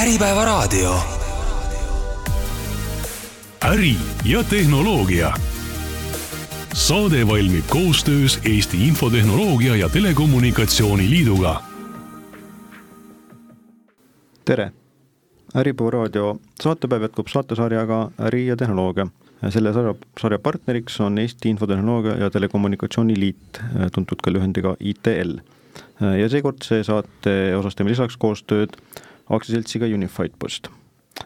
Äripäevaraadio. äri ja tehnoloogia. saade valmib koostöös Eesti Infotehnoloogia ja Telekommunikatsiooni Liiduga. tere, Äripäeva raadio saatepäev jätkub saatesarjaga Äri ja tehnoloogia. selle sarja, sarja partneriks on Eesti Infotehnoloogia ja Telekommunikatsiooni Liit, tuntud ka lühendiga ITL. ja seekord see saate osas teeme lisaks koostööd aktsiaseltsiga Unified Post.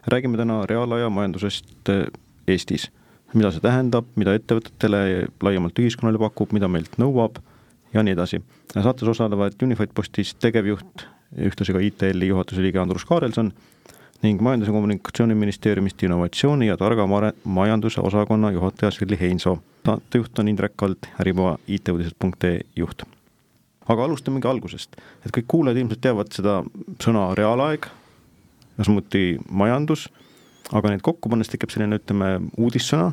räägime täna reaalaja majandusest Eestis, mida see tähendab, mida ettevõtetele ja laiemalt ühiskonnale pakub, mida meilt nõuab ja nii edasi. saates osalevad Unified Postis tegevjuht, ühtlasi ka ITL-i juhatuse liige Andrus Kaarelson ning Majandus- ja Kommunikatsiooniministeeriumist innovatsiooni ja targa majanduse osakonna juhataja Sirli Heinsoo. saatejuht on Indrek Kald, Äripäeva IT-uudised.ee juht. Aga alustamegi algusest, et kõik kuulajad ilmselt teavad seda sõna reaalaeg ja samuti majandus aga neid kokku pannes tekib selline, ütleme, uudissõna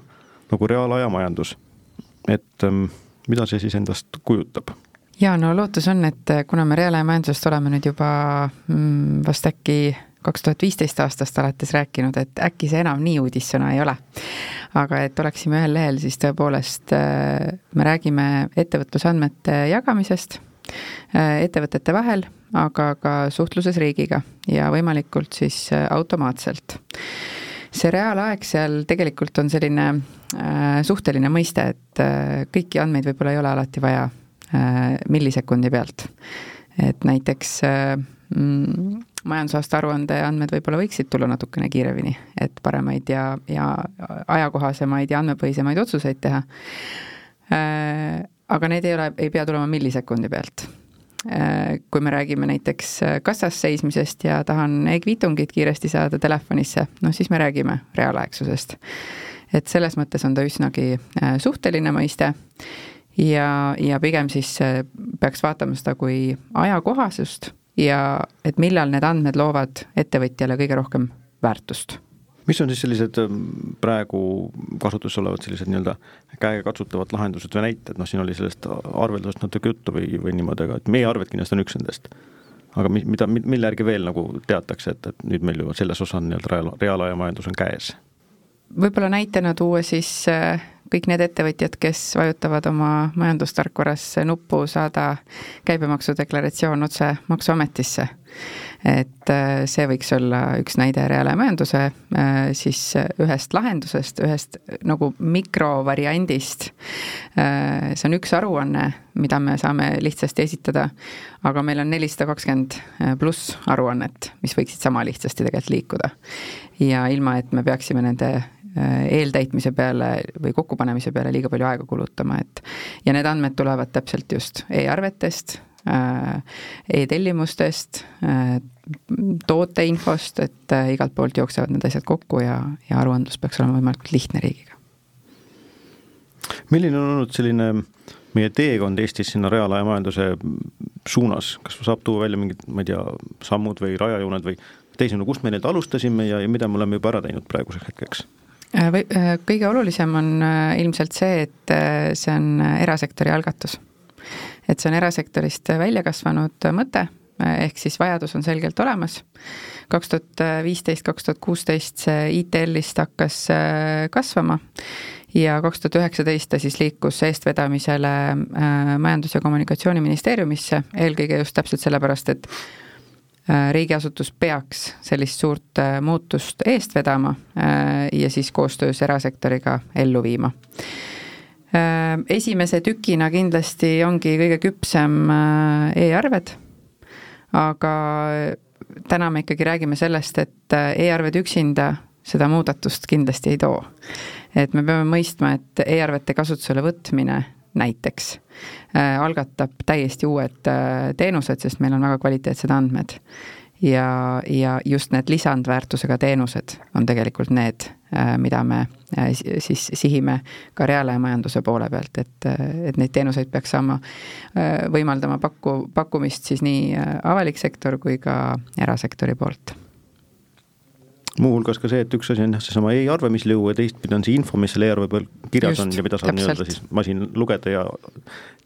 nagu reaalaja majandus. et ähm, mida see siis endast kujutab? ja no lootus on, et kuna me reaalaja majandusest oleme nüüd juba mm, vast äkki kaks tuhat viisteist aastast alates rääkinud, et äkki see enam nii uudissõna ei ole. aga et oleksime ühel lehel, siis tõepoolest äh, me räägime ettevõtlusandmete jagamisest ettevõtete vahel, aga ka suhtluses riigiga ja võimalikult siis äh, automaatselt see reaalaeg seal tegelikult on selline äh, suhteline mõiste, et äh, kõiki andmeid võib-olla ei ole alati vaja äh, millisekundi pealt. et näiteks äh, mm, majandusaasta aruande andmed võib-olla võiksid tulla natukene kiiremini, et paremaid ja, ja ajakohasemaid ja andmepõhisemaid otsuseid teha äh,. Aga need ei ole, ei pea tulema millisekundi pealt. Äh, kui me räägime näiteks äh, kassas seismisest ja tahan e-kviitungit kiiresti saada telefonisse, noh siis me räägime reaalaegsusest. et selles mõttes on ta üsnagi äh, suhteline mõiste. Ja, ja pigem siis peaks vaatama seda kui ajakohasust ja et millal need andmed loovad ettevõtjale kõige rohkem väärtust mis on siis sellised ähm, praegu kasutuses olevad sellised nii-öelda käegakatsutavad lahendused või näited, noh, siin oli sellest arveldusest natuke juttu või, või niimoodi, aga et meie arved kindlasti on üks nendest. aga mi-, mida, mille järgi veel nagu teatakse, et, et nüüd meil juba selles osas nii-öelda reaal, reaalaja majandus on käes? võib-olla näitena tuua siis äh, kõik need ettevõtjad, kes vajutavad oma majandustarkvaras nuppu saada käibemaksudeklaratsioon otse Maksuametisse et äh, see võiks olla üks näide reaalajamajanduse äh, siis ühest lahendusest, ühest nagu mikrovariandist. Äh, see on üks aruanne, mida me saame lihtsasti esitada, aga meil on nelisada kakskümmend pluss aruannet, mis võiksid sama lihtsasti tegelikult liikuda. ja ilma, et me peaksime nende eeltäitmise peale või kokkupanemise peale liiga palju aega kulutama, et ja need andmed tulevad täpselt just e-arvetest Äh, e-tellimustest, äh, tooteinfost, et äh, igalt poolt jooksevad need asjad kokku ja, ja aruandlus peaks olema võimalikult lihtne riigiga. milline on olnud selline meie teekond Eestis sinna reaalaja majanduse suunas, kas saab tuua välja mingid, ma ei tea, sammud või rajajooned või teisisõnu, kust me need alustasime ja, ja mida me oleme juba ära teinud praeguseks hetkeks? kõige olulisem on ilmselt see, et see on erasektori algatus et see on erasektorist välja kasvanud mõte, ehk siis vajadus on selgelt olemas. kaks tuhat viisteist, kaks tuhat kuusteist see ITL-ist hakkas äh, kasvama ja kaks tuhat üheksateist ta siis liikus eestvedamisele äh, Majandus- ja Kommunikatsiooniministeeriumisse, eelkõige just täpselt sellepärast, et äh, riigiasutus peaks sellist suurt muutust eest vedama ja siis koostöös erasektoriga ellu viima esimese tükina kindlasti ongi kõige küpsem äh, e-arved, aga täna me ikkagi räägime sellest, et äh, e-arved üksinda seda muudatust kindlasti ei too. et me peame mõistma, et e-arvete kasutusele võtmine näiteks algatab täiesti uued teenused, sest meil on väga kvaliteetsed andmed ja, ja just need lisandväärtusega teenused on tegelikult need, äh, mida me äh, siis sihime ka reaalajamajanduse poole pealt, et, äh, et neid teenuseid peaks saama, võimaldama pakku, pakkumist siis nii avalik sektor kui ka erasektori poolt. Muuhulgas ka see, et üks asi on jah, seesama e-arvemislõu ja teistpidi on see info, mis selle e-arve peal kirjas Just, on ja mida saab nii-öelda siis masin lugeda ja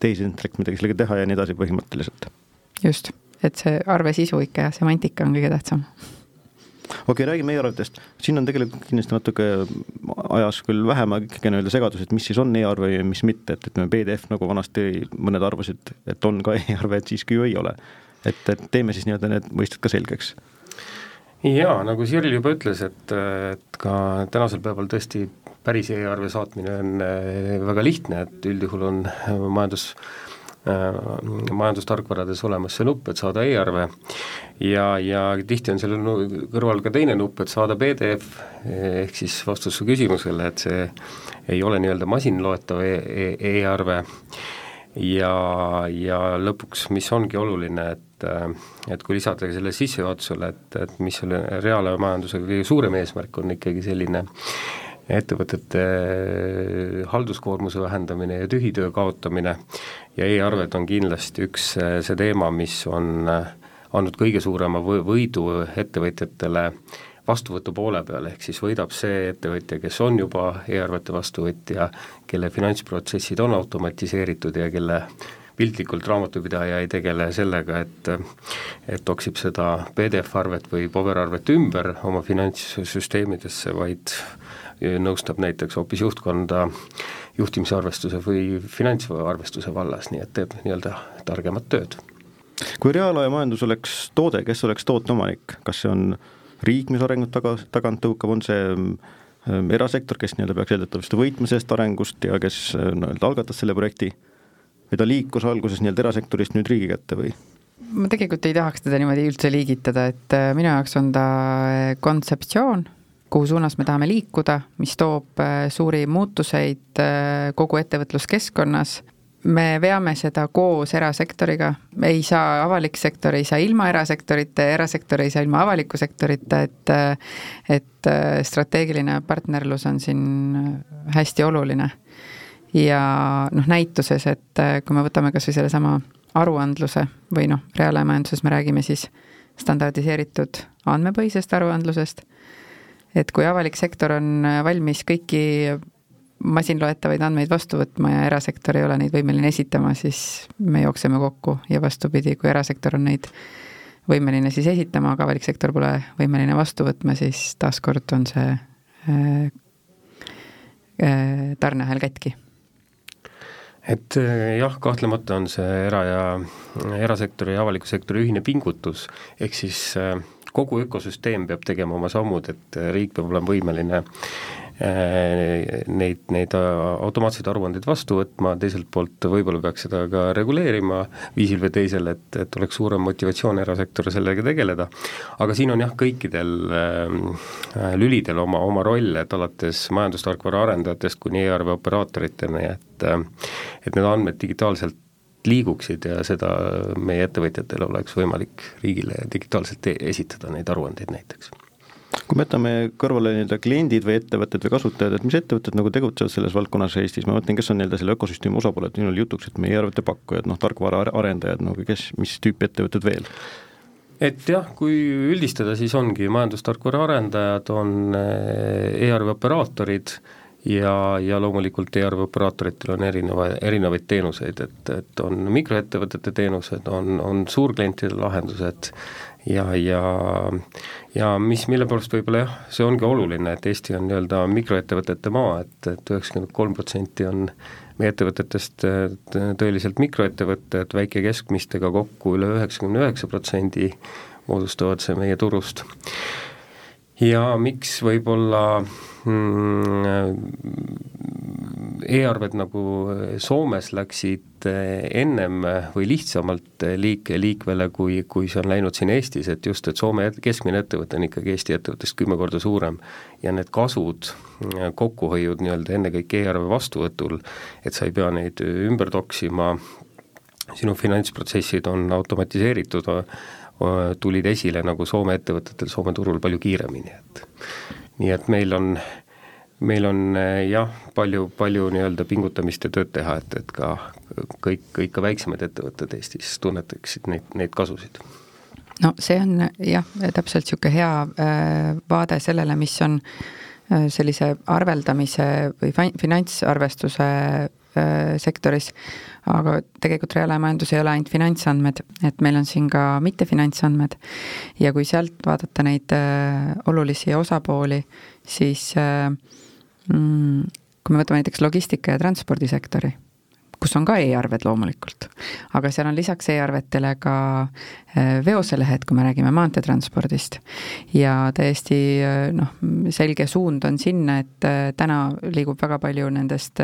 tehisintellekt midagi sellega teha ja nii edasi põhimõtteliselt. just et see arve sisu ikka ja semantika on kõige tähtsam. okay, räägime e-arvetest, siin on tegelikult kindlasti natuke ajas küll vähem ikkagi nii-öelda segadus, et mis siis on e-arve ja mis mitte, et ütleme, PDF nagu vanasti mõned arvasid, et on ka e-arve, et siiski ju ei ole. et, et teeme siis nii-öelda need mõisted ka selgeks jaa, nagu Sirl juba ütles, et, et ka tänasel päeval tõesti päris e-arve saatmine on eh, väga lihtne, et üldjuhul on majandus äh, majandustarkvarades olemas see nupp, et saada e-arve. Ja, ja tihti on selle kõrval ka teine nupp, et saada PDF, ehk siis vastus su küsimusele, et see ei ole nii-öelda masinloetav e-arve e ja, ja lõpuks, mis ongi oluline, et et kui lisada selle sissejuhatusele, et, et mis selle reaalajamajandusega kõige suurem eesmärk on ikkagi selline ettevõtete halduskoormuse vähendamine ja tühitöö kaotamine. Ja e-arved on kindlasti üks see teema, mis on andnud kõige suurema võidu ettevõtjatele vastuvõtu poole peal, ehk siis võidab see ettevõtja, kes on juba e-arvete vastuvõtja, kelle finantsprotsessid on automatiseeritud ja kelle piltlikult raamatupidaja ei tegele sellega, et et oksib seda PDF-arvet või paberarvet ümber oma finantssüsteemidesse, vaid nõustab näiteks hoopis juhtkonda juhtimisarvestuse või finantsarvestuse vallas, nii et teeb nii-öelda targemat tööd. kui reaalaja majandus oleks toode, kes oleks toote omanik, kas see on riik, mis arengut taga, tagant tõukab, on see ähm, erasektor, kes nii-öelda peaks eeldatavasti võitma sellest arengust ja kes äh, nii-öelda algatas selle projekti, või ta liikus alguses nii-öelda erasektorist nüüd riigi kätte või? ma tegelikult ei tahaks teda niimoodi üldse liigitada, et äh, minu jaoks on ta äh, kontseptsioon, kuhu suunas me tahame liikuda, mis toob suuri muutuseid kogu ettevõtluskeskkonnas me veame seda koos erasektoriga, ei saa, avalik sektor ei saa ilma erasektorita ja erasektor ei saa ilma avaliku sektorita, et et strateegiline partnerlus on siin hästi oluline. ja noh, näituses, et kui me võtame kas või sellesama aruandluse või noh, reaalaja-majanduses me räägime siis standardiseeritud andmepõhisest aruandlusest, et kui avalik sektor on valmis kõiki masinloetavaid andmeid vastu võtma ja erasektor ei ole neid võimeline esitama, siis me jookseme kokku ja vastupidi, kui erasektor on neid võimeline siis esitama, aga avalik sektor pole võimeline vastu võtma, siis taaskord on see äh, äh, tarneahel katki. Et äh, jah, kahtlemata on see era- ja, erasektori ja avaliku sektori ühine pingutus, ehk siis kogu ökosüsteem peab tegema oma sammud, et riik peab olema võimeline Äh, neid, neid automaatseid aruandeid vastu võtma, teiselt poolt võib-olla peaks seda ka reguleerima viisil või teisel, et, et oleks suurem motivatsioon erasektoril sellega tegeleda. aga siin on jah, kõikidel äh, lülidel oma, oma roll, et alates majandustarkvara arendajatest kuni e-arve operaatoriteni, et äh, et need andmed digitaalselt liiguksid ja seda meie ettevõtjatel oleks võimalik riigile digitaalselt e esitada, neid aruandeid näiteks. Kui me jätame kõrvale nii-öelda kliendid või ettevõtted või kasutajad, et mis ettevõtted nagu tegutsevad selles valdkonnas Eestis, ma mõtlen, kes on nii-öelda selle ökosüsteemi osapooled, oli jutuks, et meie arvete pakkujad, noh, tarkvaraarendajad, no kes, mis tüüpi ettevõtted veel? et jah, kui üldistada, siis ongi majandustarkvara arendajad, on eh, e-arve operaatorid ja, ja loomulikult e-arve operaatoritel on erineva, erinevaid teenuseid, et, et on mikroettevõtete teenused, on, on suurklientide lahendused ja, ja ja mis, mille poolest võib-olla jah, see ongi oluline, et Eesti on nii-öelda mikroettevõtete maa, et, et üheksakümmend kolm protsenti on meie ettevõtetest tõeliselt mikroettevõtted, väike-keskmistega kokku üle üheksakümne üheksa protsendi moodustavad see meie turust. Ja miks võib-olla mm, e-arved nagu Soomes läksid eh, ennem või lihtsamalt liik-, liikvele, kui, kui see on läinud siin Eestis, et just, et Soome keskmine ettevõte on ikkagi Eesti ettevõttest kümme korda suurem ja need kasud, kokkuhoiud nii-öelda ennekõike e-arve vastuvõtul, et sa ei pea neid ümber toksima, sinu finantsprotsessid on automatiseeritud, tulid esile nagu Soome ettevõtetel Soome turul palju kiiremini, et nii et meil on meil on eh, jah, palju, palju nii-öelda pingutamist ja tööd teha, et, et ka kõik, kõik ka väiksemad ettevõtted Eestis tunnetaksid neid, neid kasusid. no see on jah, täpselt niisugune hea äh, vaade sellele, mis on äh, sellise arveldamise või finantsarvestuse sektoris, aga tegelikult reaalajamajandus ei ole ainult finantsandmed, et meil on siin ka mittefinantsandmed. Ja kui sealt vaadata neid olulisi osapooli, siis mm, kui me võtame näiteks logistika ja transpordisektori kus on ka e-arved loomulikult. aga seal on lisaks e-arvetele ka äh, veoselehed, kui me räägime maanteetranspordist. ja täiesti äh, noh, selge suund on sinna, et äh, täna liigub väga palju nendest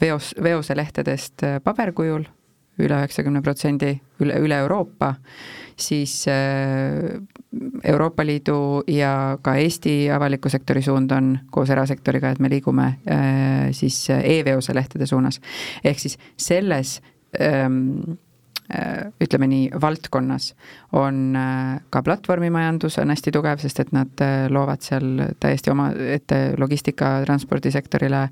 veos, veoselehtedest paberkujul üle üheksakümne protsendi üle, üle Euroopa, siis äh, Euroopa Liidu ja ka Eesti avaliku sektori suund on koos erasektoriga, et me liigume äh, siis e-veose lehtede suunas. ehk siis selles ähm, Äh, ütleme nii, valdkonnas on äh, ka platvormimajandus on hästi tugev, sest et nad äh, loovad seal täiesti omaette logistika, transpordisektorile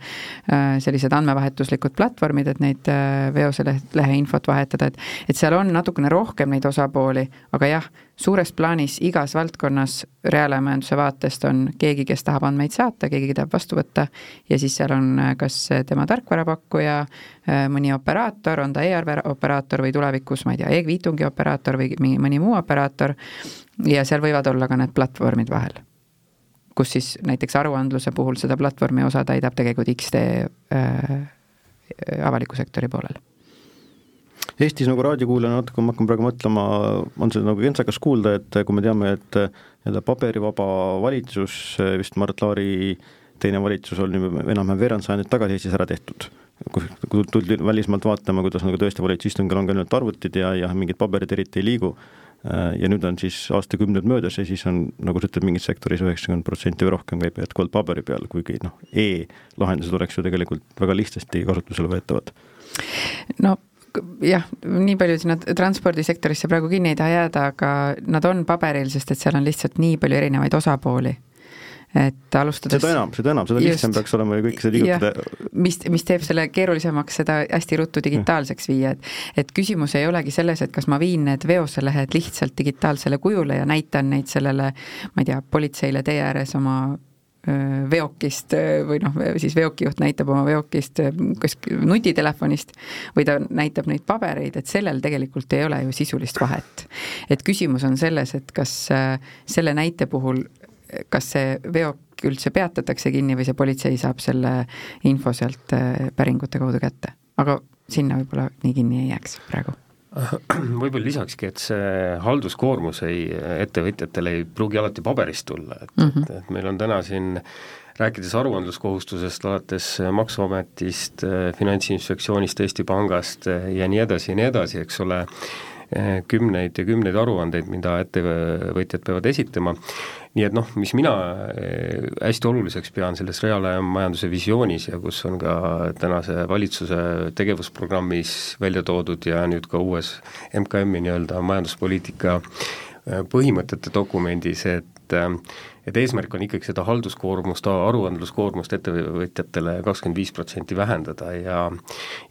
sellised andmevahetuslikud platvormid, et neid veoselehe infot vahetada, et et seal on natukene rohkem neid osapooli, aga jah, suures plaanis igas valdkonnas reaalajamajanduse vaatest on keegi, kes tahab andmeid saata, keegi tahab vastu võtta. Ja siis seal on äh, kas tema tarkvarapakkuja, äh, mõni operaator, on ta e-arve operaator või tulevikus, ma ei tea, e-kviitungi operaator või mingi mõni muu operaator. Ja seal võivad olla ka need platvormid vahel kus siis näiteks aruandluse puhul seda platvormi osa täidab tegelikult X-tee äh, avaliku sektori poolel Eestis nagu raadiokuulajana natuke ma hakkan praegu mõtlema, on see nagu kentsakas kuulda, et kui me teame, et nii-öelda paberivaba valitsus, vist Mart Laari teine valitsus on enam-vähem veerand sajandit tagasi Eestis ära tehtud. kui tuldi välismaalt vaatama, kuidas nagu tõesti valitsuse istungil on ka ainult arvutid ja, ja mingid paberid eriti ei liigu, ja nüüd on siis aastakümned möödas ja siis on, nagu sa ütled, mingis sektoris üheksakümmend protsenti või rohkem käib jätkuvalt paberi peal, kuigi noh e, e-lahendused oleks ju tegelikult väga lihtsasti kasutusele võetavad. no jah, nii palju sinna transpordisektorisse praegu kinni ei taha jääda, aga nad on paberil, sest et seal on lihtsalt nii palju erinevaid osapooli. Et alustades seda enam, seda enam, seda lihtsam peaks olema ju kõike seda liigutada. mis, mis teeb selle keerulisemaks, seda hästi ruttu digitaalseks viia, et et küsimus ei olegi selles, et kas ma viin need veoselehed lihtsalt digitaalsele kujule ja näitan neid sellele, ma ei tea, politseile tee ääres oma veokist või noh, siis veokijuht näitab oma veokist kas nutitelefonist või ta näitab neid pabereid, et sellel tegelikult ei ole ju sisulist vahet. et küsimus on selles, et kas selle näite puhul, kas see veok üldse peatatakse kinni või see politsei saab selle info sealt päringute kaudu kätte, aga sinna võib-olla nii kinni ei jääks praegu võib-olla lisakski, et see halduskoormus ei, ettevõtjatele ei pruugi alati paberist tulla, et mm, -hmm. et, et meil on täna siin rääkides aruandluskohustusest alates Maksuametist, Finantsinspektsioonist, Eesti Pangast ja nii edasi ja nii edasi, eks ole, kümneid ja kümneid aruandeid, mida ettevõtjad peavad esitama nii et noh, mis mina eh, hästi oluliseks pean selles reaalajamajanduse visioonis ja kus on ka tänase valitsuse tegevusprogrammis välja toodud ja nüüd ka uues MKM-i nii-öelda majanduspoliitika eh, põhimõtete dokumendis, et eh, et eesmärk on ikkagi seda halduskoormust, aruandluskoormust ettevõtjatele kakskümmend viis protsenti vähendada ja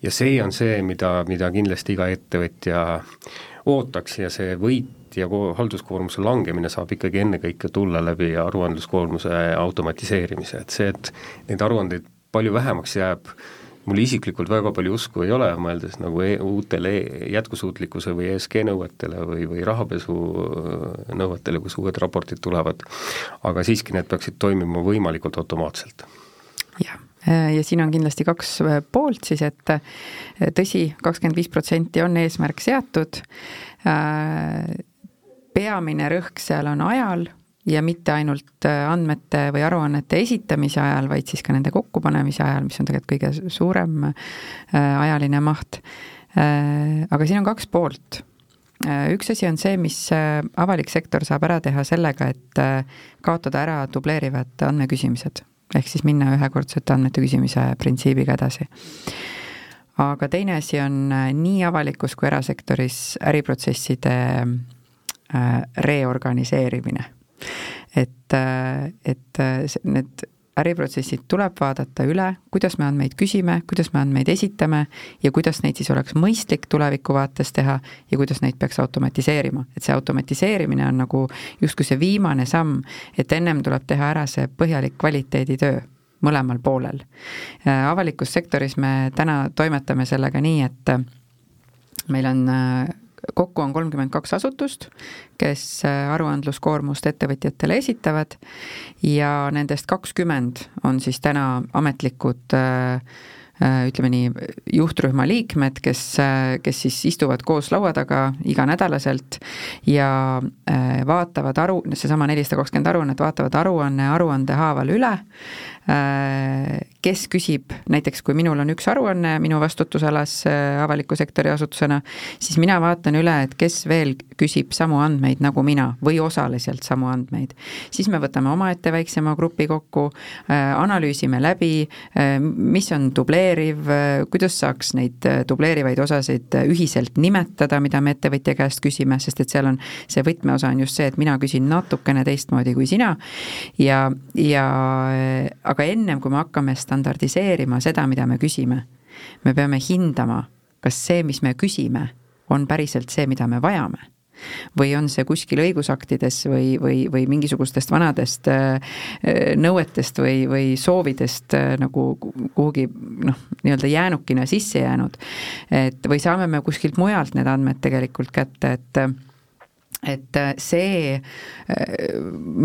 ja see on see, mida, mida kindlasti iga ettevõtja ootaks ja see võit ja halduskoormuse langemine saab ikkagi ennekõike tulla läbi aruandluskoormuse automatiseerimise, et see, et neid aruandeid palju vähemaks jääb, mul isiklikult väga palju usku ei ole, mõeldes nagu e uutele jätkusuutlikkuse või ESG nõuetele või, või rahapesu nõuetele, kus uued raportid tulevad, aga siiski need peaksid toimima võimalikult automaatselt. jah, ja siin on kindlasti kaks poolt siis, et tõsi, kakskümmend viis protsenti on eesmärk seatud, peamine rõhk seal on ajal ja mitte ainult äh, andmete või aruannete esitamise ajal, vaid siis ka nende kokkupanemise ajal, mis on tegelikult kõige suurem äh, ajaline maht. Äh, aga siin on kaks poolt. üks asi on see, mis avalik sektor saab ära teha sellega, et kaotada ära dubleerivad andmeküsimised, ehk siis minna ühekordsete andmete küsimise printsiibiga edasi aga teine asi on nii avalikus kui erasektoris äriprotsesside reorganiseerimine. et, äh, et äh, need äriprotsessid tuleb vaadata üle, kuidas me andmeid küsime, kuidas me andmeid esitame ja kuidas neid siis oleks mõistlik tuleviku vaates teha ja kuidas neid peaks automatiseerima. et see automatiseerimine on nagu justkui see viimane samm, et ennem tuleb teha ära see põhjalik kvaliteeditöö mõlemal poolel. avalikus sektoris me täna toimetame sellega nii, et meil on kokku on kolmkümmend kaks asutust, kes aruandluskoormust ettevõtjatele esitavad ja nendest kakskümmend on siis täna ametlikud äh, Äh, ütleme nii, juhtrühma liikmed, kes, äh, kes siis istuvad koos laua taga iganädalaselt ja äh, vaatavad aru, seesama nelisada kakskümmend aruannet, vaatavad aruanne aruande haaval üle, kes küsib, näiteks kui minul on üks aruanne minu vastutusalas avaliku sektori asutusena, siis mina vaatan üle, et kes veel küsib samu andmeid nagu mina või osaliselt samu andmeid. siis me võtame omaette väiksema grupi kokku, analüüsime läbi, mis on dubleeriv, kuidas saaks neid äh, dubleerivaid osasid äh, ühiselt nimetada, mida me ettevõtja käest küsime, sest et seal on, see võtmeosa on just see, et mina küsin natukene teistmoodi kui sina ja, ja äh, aga ennem, kui me hakkame standardiseerima seda, mida me küsime, me peame hindama, kas see, mis me küsime, on päriselt see, mida me vajame või on see kuskil õigusaktides või, või, või mingisugustest vanadest äh, nõuetest või, või soovidest äh, nagu kuhugi noh, nii-öelda jäänukina sisse jäänud. et või saame me kuskilt mujalt need andmed tegelikult kätte, et et see äh,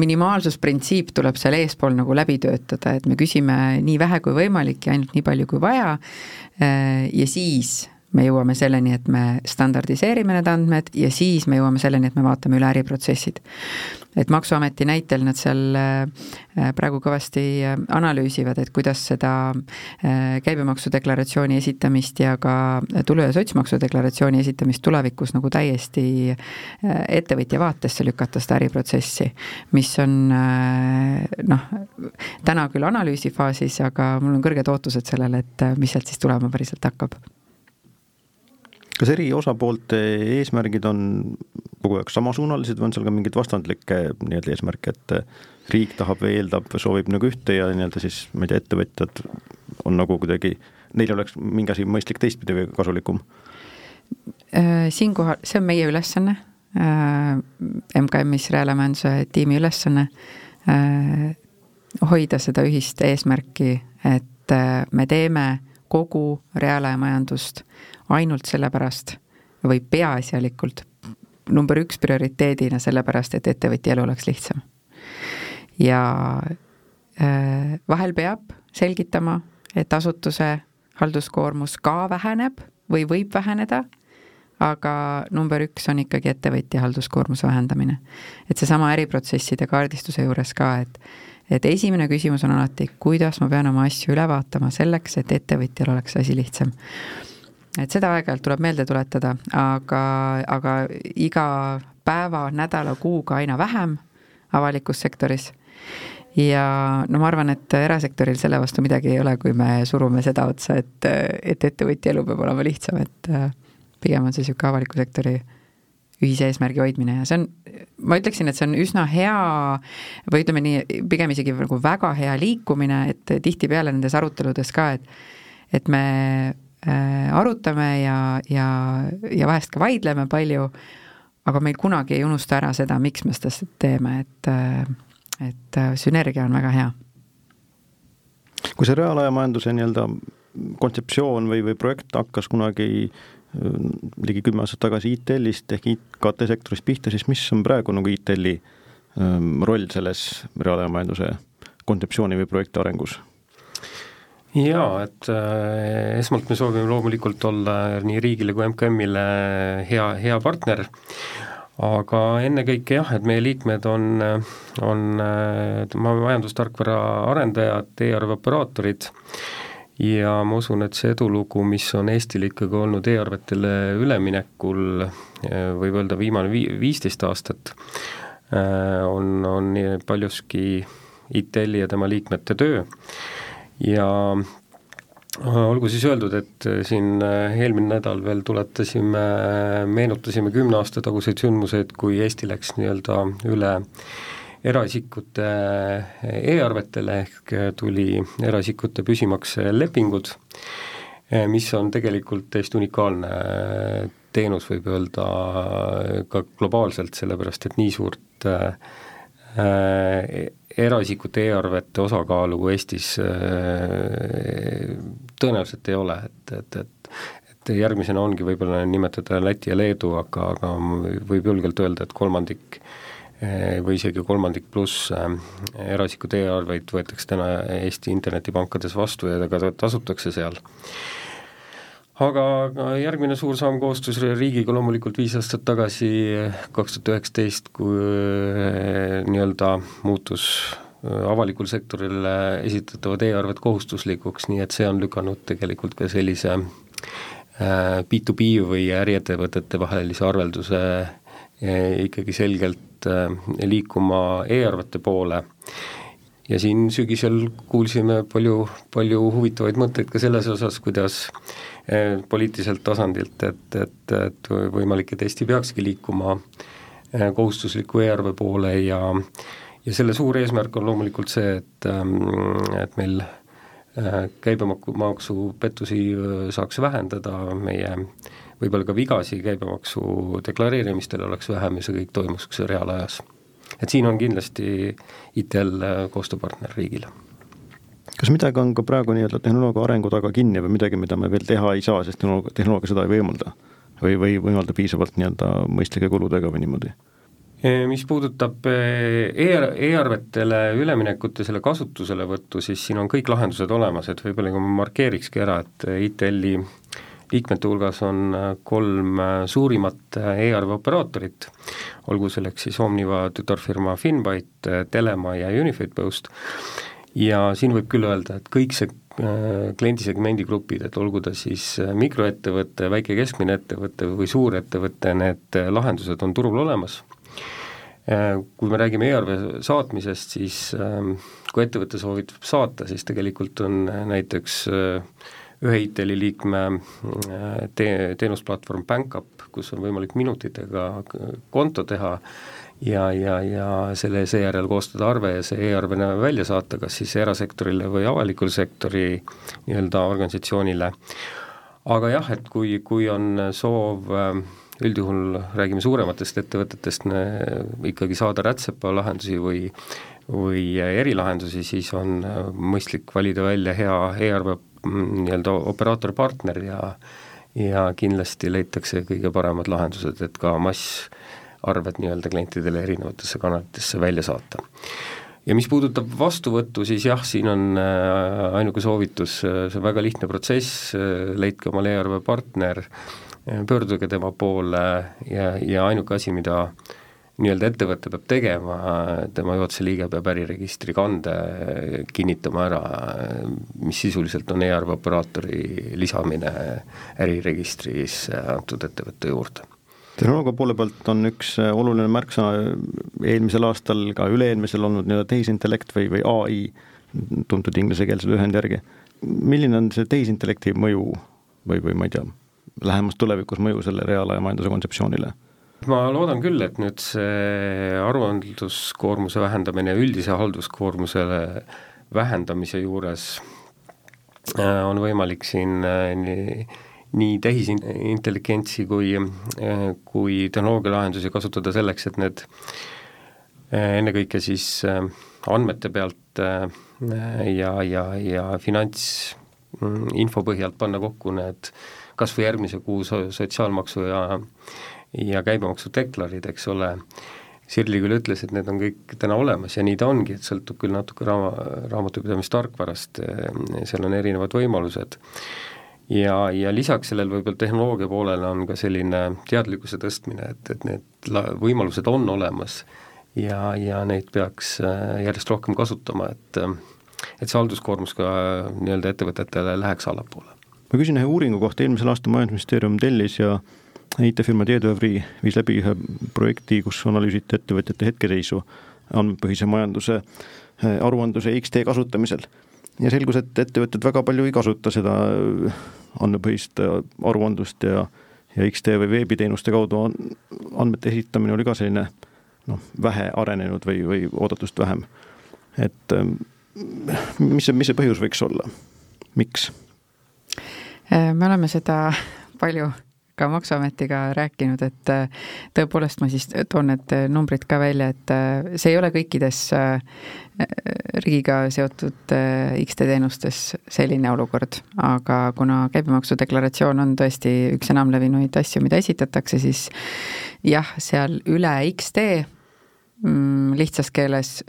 minimaalsusprintsiip tuleb seal eespool nagu läbi töötada, et me küsime nii vähe kui võimalik ja ainult nii palju kui vaja. ja siis me jõuame selleni, et me standardiseerime need andmed ja siis me jõuame selleni, et me vaatame üle äriprotsessid. et Maksuameti näitel nad seal äh, praegu kõvasti äh, analüüsivad, et kuidas seda äh, käibemaksudeklaratsiooni esitamist ja ka tulu- ja sotsmaksu deklaratsiooni esitamist tulevikus nagu täiesti ettevõtja vaatesse lükata, seda äriprotsessi, mis on noh, täna küll analüüsi faasis, aga mul on kõrged ootused sellele, et mis sealt siis tulema päriselt hakkab kas eri osapoolte eesmärgid on kogu aeg samasuunalised või on seal ka mingeid vastandlikke nii-öelda eesmärke, et riik tahab või eeldab või soovib nagu ühte ja nii-öelda siis ma ei tea, ettevõtjad on nagu kuidagi, neil oleks mingi asi mõistlik teistpidi või kasulikum? Äh, siinkohal, see on meie ülesanne, äh, MKM-is reaalmajanduse tiimi ülesanne, äh, hoida seda ühist eesmärki, et me teeme kogu reaalajamajandust ainult sellepärast või peaasjalikult number üks prioriteedina sellepärast, et ettevõtja elu oleks lihtsam. ja äh, vahel peab selgitama, et asutuse halduskoormus ka väheneb või võib väheneda, aga number üks on ikkagi ettevõtja halduskoormuse vähendamine. et seesama äriprotsesside kaardistuse juures ka, et et esimene küsimus on alati, kuidas ma pean oma asju üle vaatama selleks, et ettevõtjal oleks asi lihtsam et seda aeg-ajalt tuleb meelde tuletada, aga, aga iga päeva, nädala, kuuga aina vähem avalikus sektoris. ja no ma arvan, et erasektoril selle vastu midagi ei ole, kui me surume seda otsa, et, et ettevõtja elu peab olema lihtsam, et pigem on see niisugune avaliku sektori ühise eesmärgi hoidmine ja see on, ma ütleksin, et see on üsna hea või ütleme nii, pigem isegi nagu väga hea liikumine, et tihtipeale nendes aruteludes ka, et et me arutame ja, ja, ja vahest ka vaidleme palju, aga meil kunagi ei unusta ära seda, miks me seda teeme, et, äh, et äh, sünergia on väga hea. kui see reaalajamajanduse nii-öelda kontseptsioon või, või projekt hakkas kunagi ligi kümme aastat tagasi ITL-ist ehk IKT sektorist pihta, siis mis on praegu nagu ITL-i ähm, roll selles reaalajamajanduse kontseptsiooni või projekti arengus? Jaa, et äh, esmalt me soovime loomulikult olla nii riigile kui MKM-ile hea, hea partner, aga ennekõike jah, et meie liikmed on, on äh, majandustarkvara arendajad e, e-arve operaatorid ja ma usun, et see edulugu, mis on Eestil ikkagi olnud e-arvetele üleminekul, äh, võib öelda viimane vii-, viisteist aastat, äh, on, on paljuski ITL-i ja tema liikmete töö ja äh, olgu siis öeldud, et äh, siin äh, eelmine nädal veel tuletasime, meenutasime kümne aasta taguseid sündmuseid, kui Eesti läks nii-öelda üle eraisikute e-arvetele ehk tuli eraisikute püsimakselepingud, mis on tegelikult täiesti unikaalne teenus, võib öelda ka globaalselt, sellepärast et nii suurt eraisikute e-arvete osakaalu Eestis tõenäoliselt ei ole, et, et, et et järgmisena ongi võib-olla nimetada Läti ja Leedu, aga, aga võib julgelt öelda, et kolmandik või isegi kolmandik pluss eraisikute e-arveid võetakse täna Eesti internetipankades vastu ja ka tasutakse seal aga järgmine suur samm koostus riigiga loomulikult viis aastat tagasi, kaks tuhat üheksateist, kui eh, nii-öelda muutus eh, avalikul sektoril esitatavad e-arved kohustuslikuks, nii et see on lükanud tegelikult ka sellise B2B eh, või äriettevõtete vahelise arvelduse ikkagi selgelt liikuma e-arvete poole. Ja siin sügisel kuulsime palju, palju huvitavaid mõtteid ka selles osas, kuidas eh, poliitiliselt tasandilt, et, et, et võimalik, et Eesti peakski liikuma eh, kohustusliku e-arve poole ja ja selle suur eesmärk on loomulikult see, et, mm, et meil eh, käibemaksupettusi saaks vähendada, meie võib-olla ka vigasi käibemaksu deklareerimistel oleks vähem ja see kõik toimuks reaalajas. Et siin on kindlasti ITL koostööpartner riigile kas midagi on ka praegu nii-öelda tehnoloogia arengu taga kinni või midagi, mida me veel teha ei saa, sest tehnoloogia, tehnoloogia seda ei võimalda? või, või võimaldab piisavalt nii-öelda mõistlike kuludega või niimoodi? mis puudutab äh, e-arvetele üleminekut ja selle kasutuselevõttu, siis siin on kõik lahendused olemas, et võib-olla kui ma markeerikski ära, et ITL-i liikmete hulgas on kolm suurimat e-arve operaatorit, olgu selleks siis Omniva tütarfirma Finbyte, Telema ja Unified Post, ja siin võib küll öelda, et kõik see kliendisegmendi grupid, et olgu ta siis mikroettevõte, väike keskmine ettevõte või suurettevõte, need lahendused on turul olemas. Kui me räägime e-arve saatmisest, siis ähm, kui ettevõte soovib saata, siis tegelikult on näiteks ühe ITL-i liikme äh, te-, teenusplatvorm BankUp, kus on võimalik minutitega konto teha ja, ja, ja selle seejärel koostada arve ja see e-arvena välja saata, kas siis erasektorile või avalikul sektori nii-öelda organisatsioonile. aga jah, et kui, kui on soov äh, üldjuhul räägime suurematest ettevõtetest, ikkagi saada rätsepa lahendusi või või erilahendusi, siis on äh, mõistlik valida välja hea e-arve nii-öelda operaatorpartner ja ja kindlasti leitakse kõige paremad lahendused, et ka massarved nii-öelda klientidele erinevatesse kanalitesse välja saata. ja mis puudutab vastuvõttu, siis jah, siin on äh, ainuke soovitus, äh, see on väga lihtne protsess, äh, leidke omale e-arve partner, pöörduge tema poole ja, ja ainuke asi, mida nii-öelda ettevõte peab tegema, tema juhatuse liige peab äriregistri kande kinnitama ära, mis sisuliselt on e-arve operaatori lisamine äriregistris antud ettevõtte juurde tehnoloogia poole pealt on üks oluline märksõna eelmisel aastal, ka üle-eelmisel olnud nii-öelda tehisintellekt või, või ai, tuntud inglisekeelse lühendi järgi. milline on see tehisintellekti mõju või, või ma ei tea, lähemas tulevikus mõju selle reaalaja majanduse kontseptsioonile? ma loodan küll, et nüüd see aruandluskoormuse vähendamine üldise halduskoormuse vähendamise juures äh, on võimalik siin äh, nii, nii tehisintelligentsi kui, äh, kui tehnoloogialahendusi kasutada selleks, et need ennekõike siis andmete pealt ja, ja, ja finantsinfo põhjalt panna kokku need kas või järgmise kuu sotsiaalmaksu ja ja käibemaksudeklarid, eks ole, Sirli küll ütles, et need on kõik täna olemas ja nii ta ongi, et sõltub küll natuke raama, raamatupidamistarkvarast, seal on erinevad võimalused. Ja, ja lisaks sellel võib-olla tehnoloogia poolele on ka selline teadlikkuse tõstmine, et, et need la-, võimalused on olemas ja, ja neid peaks äh, järjest rohkem kasutama, et et see halduskoormus ka nii-öelda ettevõtetele läheks allapoole. ma küsin ühe uuringu kohta, eelmisel aastal Majandusministeerium tellis ja IT-firma Teedovri viis läbi ühe projekti, kus analüüsiti ettevõtjate hetkeseisu andmepõhise majanduse äh, aruandluse XT kasutamisel. Ja selgus, et ettevõtted väga palju ei kasuta seda äh, andmepõhist äh, aruandlust ja ja XT või veebiteenuste kaudu on, andmete esitamine oli ka selline noh, vähe arenenud või, või oodatust vähem. et mis see, mis see põhjus võiks olla, miks? me oleme seda palju ka Maksuametiga rääkinud, et äh, tõepoolest ma siis toon need numbrid ka välja, et äh, see ei ole kõikides riigiga seotud X-tee teenustes selline olukord, aga kuna käibemaksudeklaratsioon on tõesti üks enamlevinuid asju, mida esitatakse, siis jah, seal üle X-tee Mm, lihtsas keeles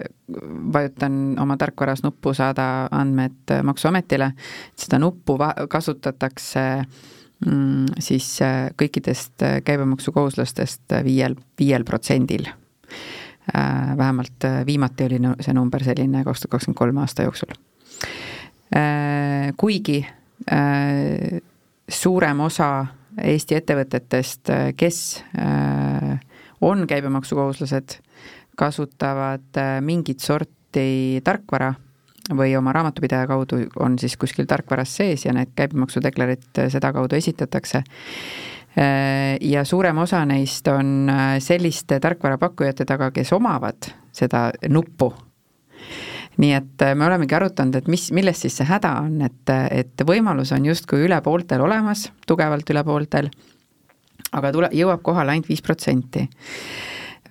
vajutan oma tarkvaras nuppu saada andmed Maksuametile, seda nuppu kasutatakse mm, siis äh, kõikidest käibemaksukohuslastest viiel, viiel protsendil. Äh, vähemalt äh, viimati oli see number selline kaks tuhat kakskümmend kolm aasta jooksul. kuigi suurem osa Eesti ettevõtetest, kes on käibemaksukohuslased, kasutavad äh, mingit sorti tarkvara või oma raamatupidaja kaudu on siis kuskil tarkvaras sees ja need käibemaksudeklarid äh, sedakaudu esitatakse. Äh, ja suurem osa neist on selliste tarkvarapakkujate taga, kes omavad seda nuppu. nii et me olemegi arutanud, et mis, milles siis see häda on, et, et võimalus on justkui üle pooltel olemas, tugevalt üle pooltel, aga tule, jõuab kohale ainult viis protsenti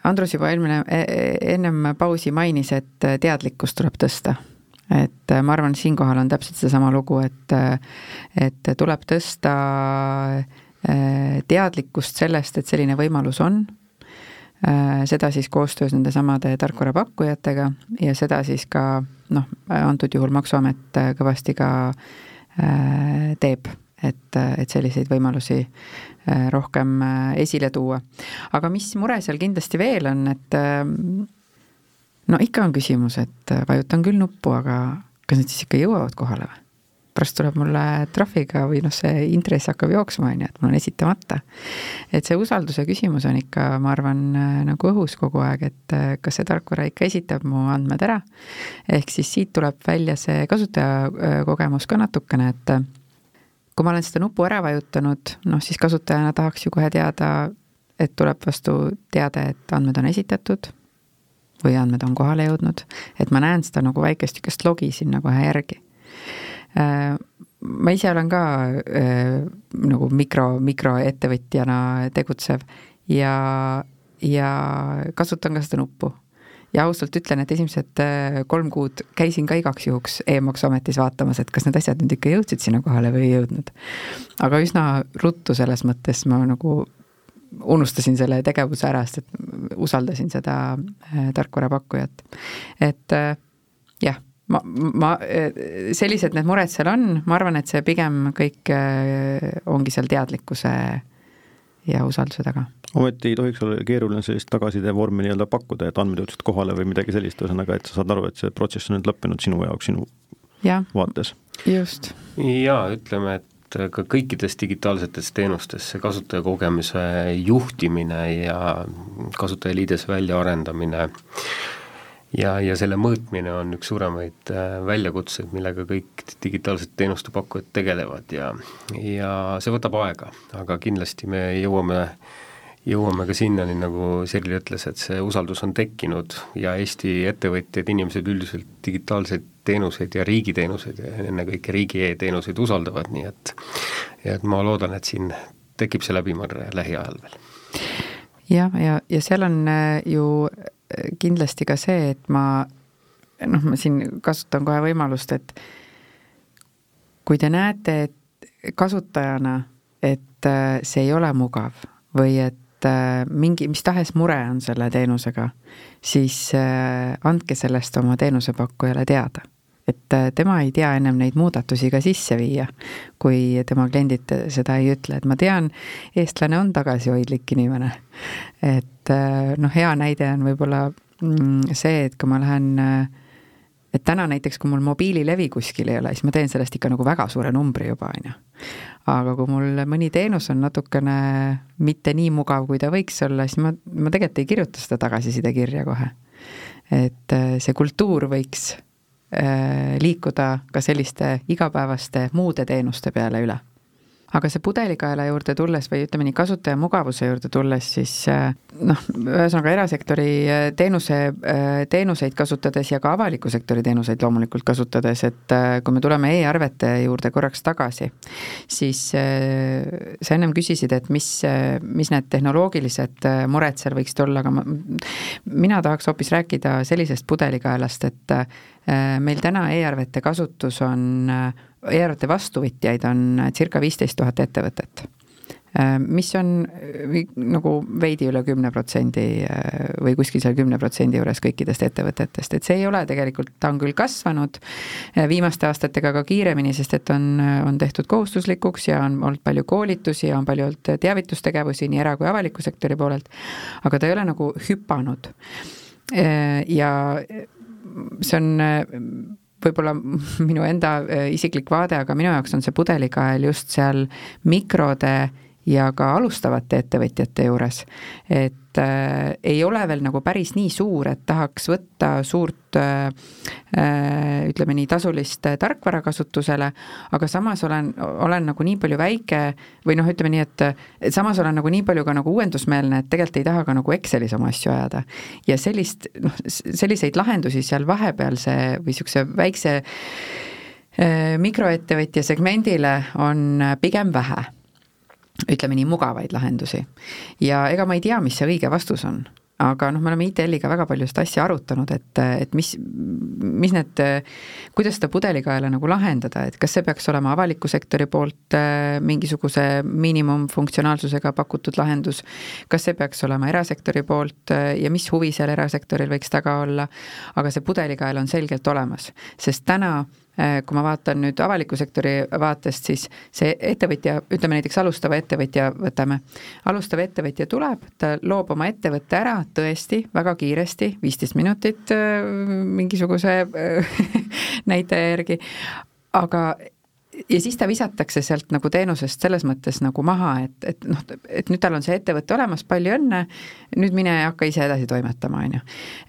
Andrus juba eelmine, e, e, ennem pausi mainis, et teadlikkust tuleb tõsta. Et ma arvan, siinkohal on täpselt seesama lugu, et, et tuleb tõsta e, teadlikkust sellest, et selline võimalus on, seda siis koostöös nendesamade tarkvarapakkujatega ja seda siis ka noh, antud juhul Maksuamet kõvasti ka teeb, et, et selliseid võimalusi Äh, rohkem äh, esile tuua. aga mis mure seal kindlasti veel on, et äh, no ikka on küsimus, et vajutan küll nuppu, aga kas need siis ikka jõuavad kohale või? pärast tuleb mulle trahviga või noh, see intress hakkab jooksma, on ju, et mul on esitamata. et see usalduse küsimus on ikka, ma arvan, nagu õhus kogu aeg, et kas see tarkvara ikka esitab mu andmed ära. ehk siis siit tuleb välja see kasutajakogemus ka natukene, et kui ma olen seda nupu ära vajutanud, noh siis kasutajana tahaks ju kohe teada, et tuleb vastu teade, et andmed on esitatud või andmed on kohale jõudnud, et ma näen seda nagu väikest niisugust logi sinna kohe järgi. Äh, ma ise olen ka äh, nagu mikro, mikroettevõtjana tegutsev ja, ja kasutan ka seda nuppu ja ausalt ütlen, et esimesed äh, kolm kuud käisin ka igaks juhuks e-maksuametis vaatamas, et kas need asjad nüüd ikka jõudsid sinna kohale või ei jõudnud. aga üsna ruttu selles mõttes ma nagu unustasin selle tegevuse ära, sest et usaldasin seda äh, tarkvarapakkujat. et äh, jah, ma, ma, sellised need mured seal on, ma arvan, et see pigem kõik ongi seal teadlikkuse ja usalduse taga ometi ei tohiks olla keeruline sellist tagasiside vormi nii-öelda pakkuda, et andmed jõudsid kohale või midagi sellist, ühesõnaga, et sa saad aru, et see protsess on nüüd lõppenud sinu jaoks, sinu ja, vaates. just. jaa, ütleme, et ka kõikides digitaalsetes teenustes see kasutajakogemuse juhtimine ja kasutajaliides väljaarendamine äh, ja, ja selle mõõtmine on üks suuremaid äh, väljakutseid, millega kõik digitaalsed teenuste pakkujad tegelevad ja, ja see võtab aega, aga kindlasti me jõuame, jõuame ka sinnani, nagu Sirli ütles, et see usaldus on tekkinud ja Eesti ettevõtjad, inimesed üldiselt digitaalseid teenuseid ja riigiteenuseid ja ennekõike riigi e-teenuseid usaldavad, nii et et ma loodan, et siin tekib see läbimõrre lähiajal veel. jah, ja, ja, ja seal on äh, ju kindlasti ka see, et ma noh, ma siin kasutan kohe võimalust, et kui te näete, et kasutajana, et äh, see ei ole mugav või et äh, mingi, mis tahes mure on selle teenusega, siis äh, andke sellest oma teenusepakkujale teada et tema ei tea ennem neid muudatusi ka sisse viia, kui tema kliendid seda ei ütle, et ma tean, eestlane on tagasihoidlik inimene. et et äh, noh, hea näide on võib-olla mm, see, et kui ma lähen, äh, et täna näiteks, kui mul mobiililevi kuskil ei ole, siis ma teen sellest ikka nagu väga suure numbri juba, on ju. aga kui mul mõni teenus on natukene mitte nii mugav, kui ta võiks olla, siis ma, ma tegelikult ei kirjuta seda tagasisidekirja kohe. et äh, see kultuur võiks liikuda ka selliste igapäevaste muude teenuste peale üle aga see pudelikaela juurde tulles või ütleme nii, kasutaja mugavuse juurde tulles, siis äh, noh, ühesõnaga erasektori äh, teenuse, äh, teenuseid kasutades ja ka avaliku sektori teenuseid loomulikult kasutades, et kui me tuleme e-arvete juurde korraks tagasi, siis sa ennem küsisid, et mis, mis need tehnoloogilised mured seal võiksid olla, aga ma, mina tahaks hoopis rääkida sellisest pudelikaelast, et meil täna e-arvete kasutus on e-arvete vastuvõtjaid on circa viisteist tuhat ettevõtet, äh, mis on äh, nagu veidi üle kümne protsendi äh, või kuskil seal kümne protsendi juures kõikidest ettevõtetest, et see ei ole tegelikult, ta on küll kasvanud viimaste aastatega ka kiiremini, sest et on, on tehtud kohustuslikuks ja on olnud palju koolitusi ja on palju olnud teavitustegevusi nii era- kui avaliku sektori poolelt, aga ta ei ole nagu hüpanud. ja see on võib-olla minu enda äh, isiklik vaade, aga minu jaoks on see pudelikael just seal mikrode ja ka alustavate ettevõtjate juures. et äh, ei ole veel nagu päris nii suur, et tahaks võtta suurt äh, äh, ütleme nii, tasulist tarkvara kasutusele, aga samas olen, olen nagu nii palju väike või noh, ütleme nii, et, et samas olen nagu nii palju ka nagu uuendusmeelne, et tegelikult ei taha ka nagu Excelis oma asju ajada. ja sellist, noh, selliseid lahendusi seal vahepealse või niisuguse väikse äh, mikroettevõtja segmendile on pigem vähe ütleme nii, mugavaid lahendusi. ja ega ma ei tea, mis see õige vastus on aga noh, me oleme ITL-iga väga palju seda asja arutanud, et, et mis, mis need, kuidas seda pudelikaela nagu lahendada, et kas see peaks olema avaliku sektori poolt äh, mingisuguse miinimumfunktsionaalsusega pakutud lahendus, kas see peaks olema erasektori poolt äh, ja mis huvi seal erasektoril võiks taga olla, aga see pudelikael on selgelt olemas, sest täna äh, kui ma vaatan nüüd avaliku sektori vaatest, siis see ettevõtja, ütleme näiteks alustava ettevõtja võtame, alustav ettevõtja tuleb, ta loob oma ettevõtte ära tõesti väga kiiresti, viisteist minutit äh, mingisuguse äh, näitaja järgi, aga ja siis ta visatakse sealt nagu teenusest selles mõttes nagu maha, et, et noh, et nüüd tal on see ettevõte olemas, palju õnne, nüüd mine hakka ise edasi toimetama, on ju.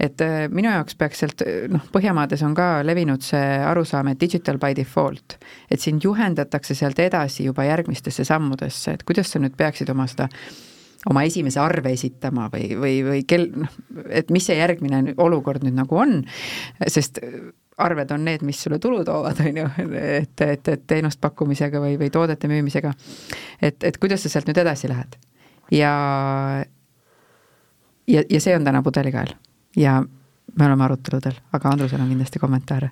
et äh, minu jaoks peaks sealt, noh, Põhjamaades on ka levinud see arusaam, et digital by default, et sind juhendatakse sealt edasi juba järgmistesse sammudesse, et kuidas sa nüüd peaksid oma seda oma esimese arve esitama või, või, või kel-, noh, et mis see järgmine olukord nüüd nagu on, sest arved on need, mis sulle tulu toovad, on ju, et, et, et teenust pakkumisega või, või toodete müümisega. et, et kuidas sa sealt nüüd edasi lähed. ja, ja, ja see on täna pudelikael ja me oleme aruteludel, aga Andrusel on kindlasti kommentaare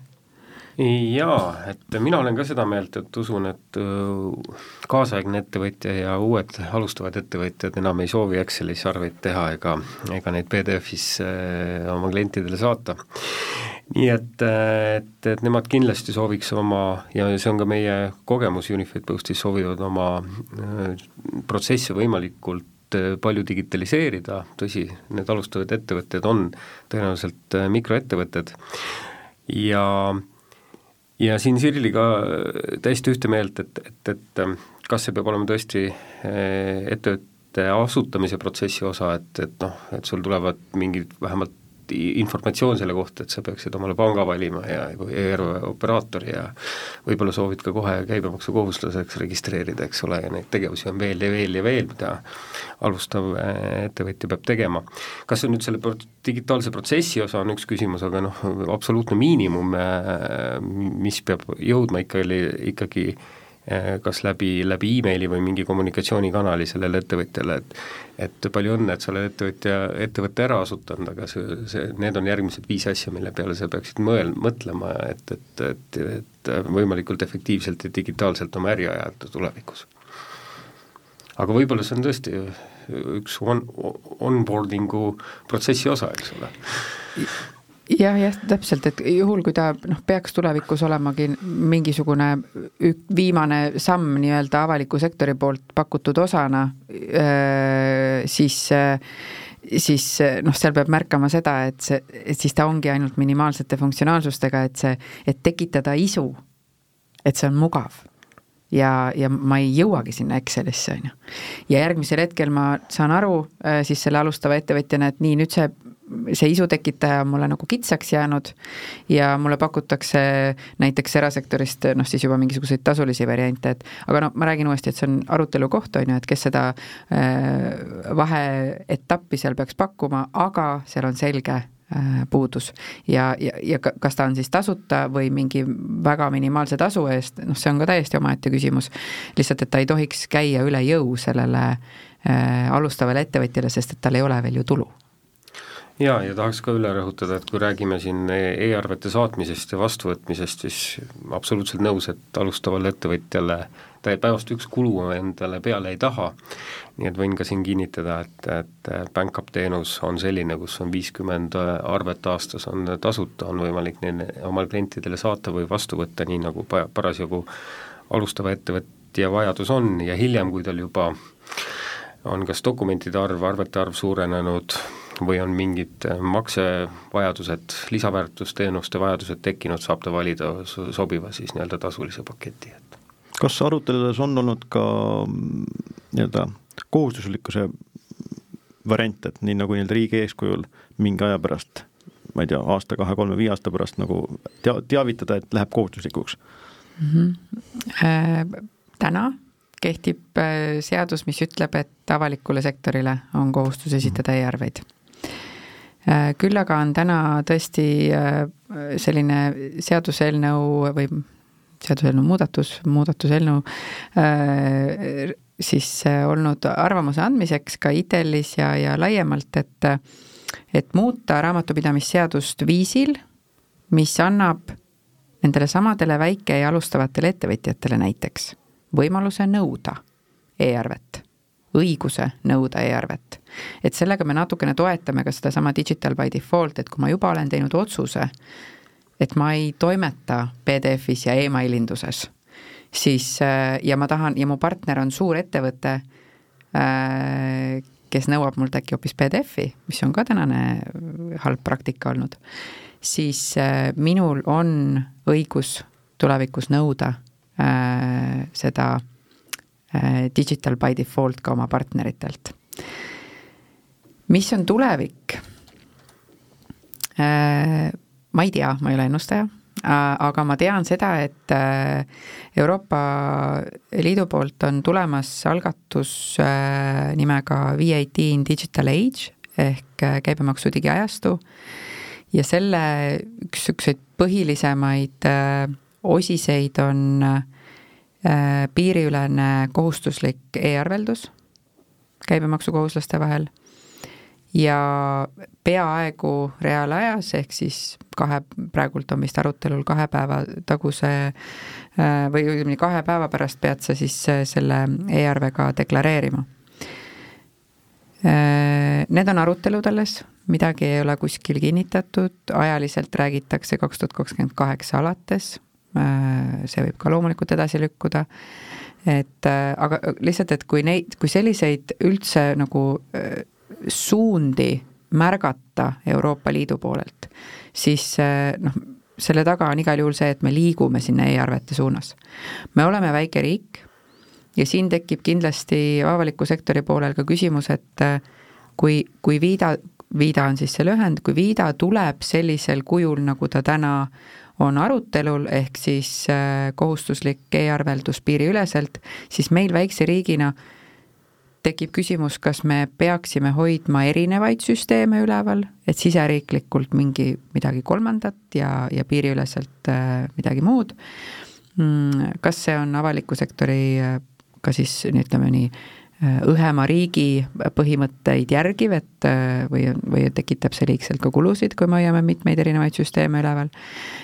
jaa, et mina olen ka seda meelt, et usun, et äh, kaasaegne ettevõtja ja uued alustavad ettevõtjad enam ei soovi Excelis arveid teha ega, ega neid PDF-is äh, oma klientidele saata. nii et, äh, et, et nemad kindlasti sooviks oma, ja see on ka meie kogemus Unified Postis, soovivad oma protsesse võimalikult palju digitaliseerida, tõsi, need alustavad ettevõtted on tõenäoliselt mikroettevõtted ja ja siin Sirliga äh, täiesti ühte meelt, et, et, et ähm, kas see peab olema tõesti äh, ettevõtte asutamise protsessi osa, et, et noh, et sul tulevad mingid vähemalt informatsioon selle kohta, et sa peaksid omale panga valima ja, ERV operaatori ja võib-olla soovid ka kohe käibemaksukohustuseks registreerida, eks ole, ja neid tegevusi on veel ja veel ja veel, mida alustav äh, ettevõtja peab tegema. kas see on nüüd selle pro-, digitaalse protsessi osa, on üks küsimus, aga noh, absoluutne miinimum, äh, mis peab jõudma ikkagi, ikkagi Eh, kas läbi, läbi emaili või mingi kommunikatsioonikanali sellele ettevõtjale, et et palju õnne, et sa oled ettevõtja, ettevõtte ära asutanud, aga see, see, need on järgmised viis asja, mille peale sa peaksid mõel-, mõtlema, et, et, et, et võimalikult efektiivselt ja digitaalselt oma äri ajada tulevikus. aga võib-olla see on tõesti üks on, onboarding'u protsessi osa, eks ole jah, jah, täpselt, et juhul, kui ta noh, peaks tulevikus olemagi mingisugune viimane samm nii-öelda avaliku sektori poolt pakutud osana, siis siis noh, seal peab märkama seda, et see, et siis ta ongi ainult minimaalsete funktsionaalsustega, et see, et tekitada isu, et see on mugav ja, ja ma ei jõuagi sinna Excelisse, on ju. ja järgmisel hetkel ma saan aru siis selle alustava ettevõtjana, et nii, nüüd see see isu tekitaja on mulle nagu kitsaks jäänud ja mulle pakutakse näiteks erasektorist noh, siis juba mingisuguseid tasulisi variante, et aga no ma räägin uuesti, et see on arutelu koht, on ju, et kes seda äh, vaheetappi seal peaks pakkuma, aga seal on selge äh, puudus. ja, ja, ja kas ta on siis tasuta või mingi väga minimaalse tasu eest, noh, see on ka täiesti omaette küsimus. lihtsalt, et ta ei tohiks käia üle jõu sellele äh, alustavale ettevõtjale, sest et tal ei ole veel ju tulu jaa, ja tahaks ka üle rõhutada, et kui räägime siin e- e-arvete saatmisest ja vastuvõtmisest, siis absoluutselt nõus, et alustavale ettevõtjale päevast üks kulu endale peale ei taha, nii et võin ka siin kinnitada, et, et BankUp teenus on selline, kus on viiskümmend arvet aastas, on tasuta, on võimalik neil oma klientidele saata või vastu võtta, nii nagu parasjagu alustava ettevõtja vajadus on. Ja hiljem, kui tal juba on kas dokumentide arv, arvete arv suurenenud, või on mingid äh, maksevajadused, lisaväärtusteenuste vajadused tekkinud, saab ta valida sobiva siis nii-öelda tasulise paketi, et kas aruteludes on olnud ka mm, nii-öelda kohustuslikkuse variant, et nii nagu nii-öelda riigi eeskujul mingi aja pärast, ma ei tea, aasta, kahe, kolme, viie aasta pärast nagu tea-, teavitada, et läheb kohustuslikuks mm? -hmm. Äh, täna kehtib äh, seadus, mis ütleb, et avalikule sektorile on kohustus esitada e-arveid Äh, küll aga on täna tõesti äh, selline seaduseelnõu või seaduseelnõu muudatus, muudatuseelnõu äh, siis olnud arvamuse andmiseks ka ITEL-is ja, ja laiemalt, et et muuta raamatupidamisseadust viisil, mis annab nendele samadele väike- ja alustavatele ettevõtjatele näiteks võimaluse nõuda e-arvet, õiguse nõuda e-arvet. Et sellega me natukene toetame ka sedasama digital by default, et kui ma juba olen teinud otsuse, et ma ei toimeta PDF-is ja email-induses, siis äh, ja ma tahan ja mu partner on suur ettevõte, äh, kes nõuab mult äkki hoopis PDF-i, mis on ka tänane halb praktika olnud, siis äh, minul on õigus tulevikus nõuda seda digital by default ka oma partneritelt mis on tulevik? Äh, ma ei tea, ma ei ole ennustaja, äh, aga ma tean seda, et äh, Euroopa Liidu poolt on tulemas algatus nimega VAT in digital age ehk käibemaksu digiajastu ja selle üks niisuguseid põhilisemaid osiseid on piiriülene kohustuslik e-arveldus käibemaksukohuslaste vahel ja peaaegu reaalajas, ehk siis kahe, praegult on vist arutelul kahe päeva taguse äh, või õigemini kahe päeva pärast pead sa siis äh, selle e-arvega deklareerima. Äh, need on arutelud alles, midagi ei ole kuskil kinnitatud, ajaliselt räägitakse kaks tuhat kakskümmend kaheksa alates, see võib ka loomulikult edasi lükkuda, et aga lihtsalt, et kui neid, kui selliseid üldse nagu suundi märgata Euroopa Liidu poolelt, siis noh, selle taga on igal juhul see, et me liigume sinna e-arvete suunas. me oleme väike riik ja siin tekib kindlasti avaliku sektori poolel ka küsimus, et kui, kui Vida, Vida on siis see lühend, kui Vida tuleb sellisel kujul, nagu ta täna on arutelul, ehk siis eh, kohustuslik e-arveldus piiriüleselt, siis meil väikse riigina äh, tekib küsimus, kas me peaksime hoidma erinevaid süsteeme üleval, et siseriiklikult mingi midagi kolmandat ja, ja piiriüleselt äh, midagi muud. Mm, kas see on avaliku sektori äh, ka siis ütleme nii, äh, õhema riigi põhimõtteid järgiv, et või, või tekitab see liigselt ka kulusid, kui me hoiame mitmeid erinevaid süsteeme üleval.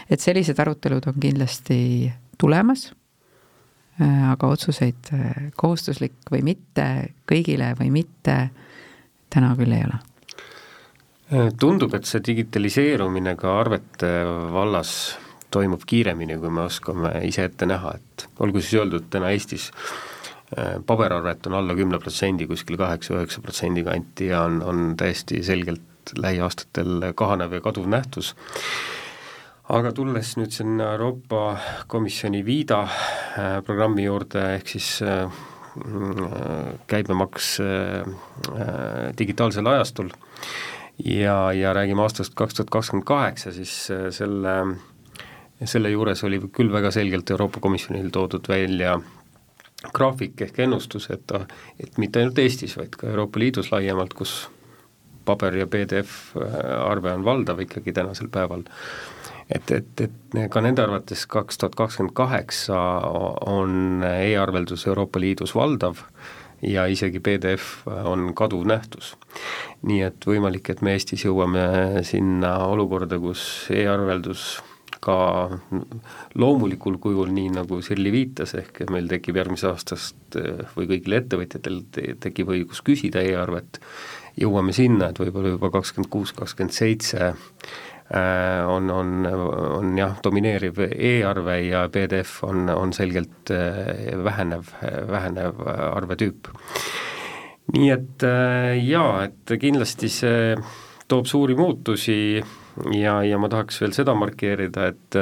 et sellised arutelud on kindlasti tulemas Äh, aga otsuseid äh, kohustuslik või mitte, kõigile või mitte, täna küll ei ole. Äh, tundub, et see digitaliseerumine ka arvete vallas toimub kiiremini, kui me oskame ise ette näha, et olgu siis öeldud, täna Eestis paberarvet on alla kümne protsendi, kuskil kaheksa-üheksa protsendi kanti ja on, on täiesti selgelt lähiaastatel kahanev ja kaduv nähtus. Aga tulles nüüd sinna Euroopa Komisjoni Vida äh, programmi juurde, ehk siis äh, mm, käibemaks äh, digitaalsel ajastul ja, ja räägime aastast kaks tuhat kakskümmend kaheksa, siis selle, selle juures oli küll väga selgelt Euroopa Komisjonil toodud välja graafik ehk ennustus, et, et mitte ainult Eestis, vaid ka Euroopa Liidus laiemalt, kus paber ja PDF arve on valdav ikkagi tänasel päeval, et, et, et ka nende arvates kaks tuhat kakskümmend kaheksa on e-arveldus Euroopa Liidus valdav ja isegi PDF on kaduv nähtus. nii et võimalik, et me Eestis jõuame sinna olukorda, kus e-arveldus ka loomulikul kujul, nii nagu Sirli viitas, ehk meil tekib järgmisest aastast või kõigil ettevõtjatel tekib õigus küsida e-arvet, jõuame sinna, et võib-olla juba kakskümmend kuus, kakskümmend seitse äh, on, on, on jah, domineeriv e-arve ja PDF on, on selgelt äh, vähenev, vähenev arvetüüp. nii et jaa, et kindlasti see toob suuri muutusi ja, ja ma tahaks veel seda markeerida, et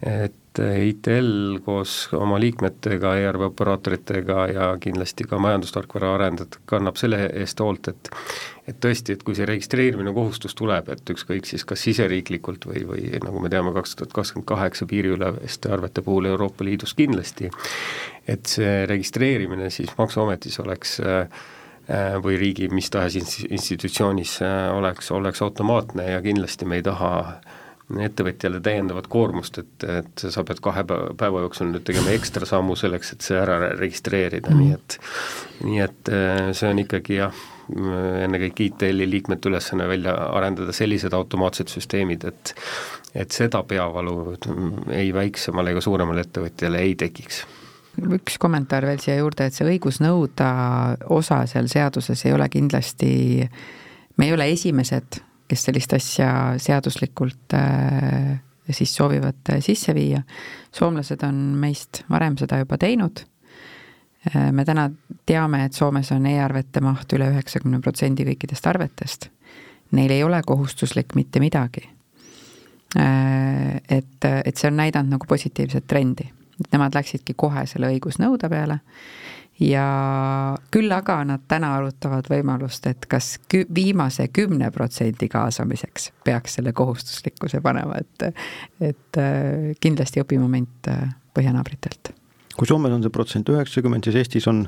et ITL koos oma liikmetega, ERV operaatoritega ja kindlasti ka majandustarkvara arendajatega kannab selle eest hoolt, et et tõesti, et kui see registreerimine kohustus tuleb, et ükskõik siis kas siseriiklikult või, või nagu me teame, kaks tuhat kakskümmend kaheksa piiriüleste arvete puhul Euroopa Liidus kindlasti, et see registreerimine siis Maksuametis oleks Äh, või riigi mis tahes institutsioonis äh, oleks, oleks automaatne ja kindlasti me ei taha ettevõtjale täiendavat koormust, et, et sa pead kahe päeva jooksul nüüd tegema ekstra sammu selleks, et see ära registreerida mm., nii et nii et äh, see on ikkagi jah, ennekõike ITL-i liikmete ülesanne välja arendada sellised automaatsed süsteemid, et et seda peavalu ei väiksemale ega suuremale ettevõtjale ei tekiks üks kommentaar veel siia juurde, et see õigus nõuda osa seal seaduses ei ole kindlasti, me ei ole esimesed, kes sellist asja seaduslikult äh, siis soovivad äh, sisse viia. soomlased on meist varem seda juba teinud äh,. me täna teame, et Soomes on e-arvete maht üle üheksakümne protsendi kõikidest arvetest. Neil ei ole kohustuslik mitte midagi et, et see on näidanud nagu positiivset trendi et nemad läksidki kohe selle õigusnõude peale ja küll aga nad täna arutavad võimalust, et kas kü-, viimase kümne protsendi kaasamiseks peaks selle kohustuslikkuse panema, et et äh, kindlasti õpimoment äh, põhjanaabritelt. kui Soomes on see protsent üheksakümmend, siis Eestis on?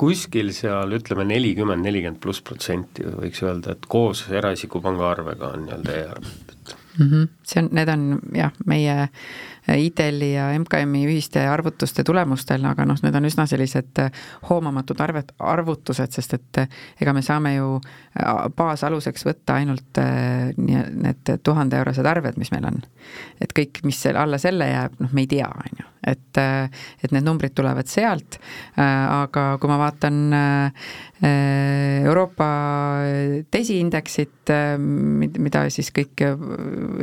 kuskil seal ütleme nelikümmend, nelikümmend pluss protsenti võiks öelda, et koos eraisiku pangaarvega on nii-öelda e-arved, et mm. -hmm. see on, need on jah, meie ITL-i ja MKM-i ühiste arvutuste tulemustel, aga noh, need on üsna sellised äh, hoomamatud arvet, arvutused, sest et äh, ega me saame ju äh, baasaluseks võtta ainult need tuhandeeurosed arved, mis meil on. et kõik, mis selle, alla selle jääb, noh, me ei tea, on ju, et, et need numbrid tulevad sealt, aga kui ma vaatan Euroopa desiindeksit, mida siis kõik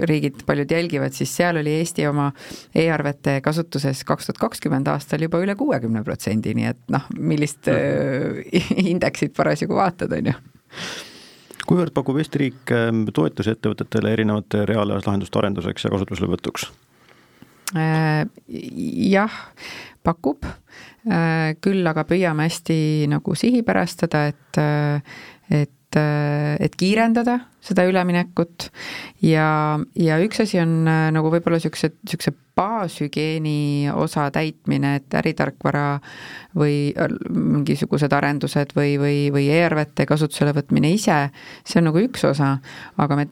riigid paljud jälgivad, siis seal oli Eesti oma e-arvete kasutuses kaks tuhat kakskümmend aastal juba üle kuuekümne protsendi, nii et noh, millist äh, indeksit parasjagu vaatad, on ju? Kuivõrd pakub Eesti riik ähm, toetusi ettevõtetele erinevate reaalajaslahenduste arenduseks ja kasutuselevõtuks? Äh, jah, pakub, äh, küll aga püüame hästi nagu sihipärastada, et et et, et kiirendada seda üleminekut. Ja, ja üks asi on äh, nagu võib-olla niisuguse, niisuguse baashügieeni osa täitmine, et äritarkvara või äh, mingisugused arendused või, või, või e-arvete kasutusele võtmine ise, see on nagu üks osa, aga me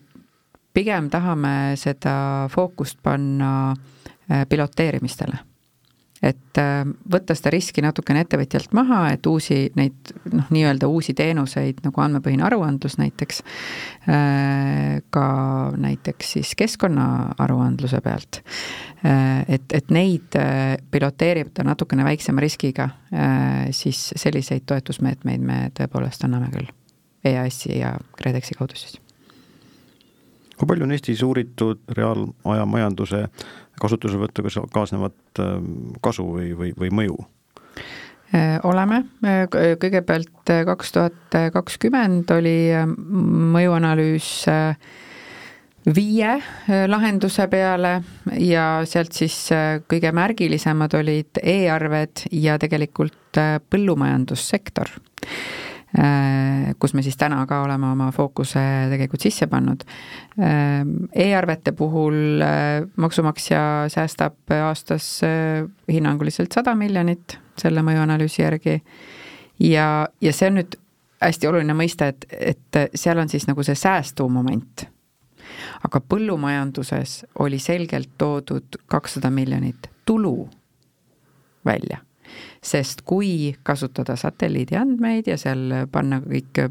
pigem tahame seda fookust panna äh, piloteerimistele et äh, võtta seda riski natukene ettevõtjalt maha, et uusi neid noh, nii-öelda uusi teenuseid nagu andmepõhine aruandlus näiteks, äh, ka näiteks siis keskkonnaaruandluse pealt, äh, et, et neid piloteerida natukene väiksema riskiga, siis selliseid toetusmeetmeid me tõepoolest anname küll. EAS-i ja KredExi kaudu siis. Kui palju on Eestis uuritud reaalaja majanduse kasutuselevõtuga kaasnevat ähm, kasu või, või, või mõju? Äh, oleme, äh, kõigepealt äh, kaks tuhat kakskümmend oli mõjuanalüüs viie lahenduse peale ja sealt siis kõige märgilisemad olid e-arved ja tegelikult põllumajandussektor kus me siis täna ka oleme oma fookuse tegelikult sisse pannud e. E-arvete puhul äh, maksumaksja säästab aastas äh, hinnanguliselt sada miljonit selle mõjuanalüüsi järgi ja, ja see on nüüd hästi oluline mõiste, et, et seal on siis nagu see säästu moment. aga põllumajanduses oli selgelt toodud kakssada miljonit tulu välja sest kui kasutada satelliidiandmeid ja seal panna kõik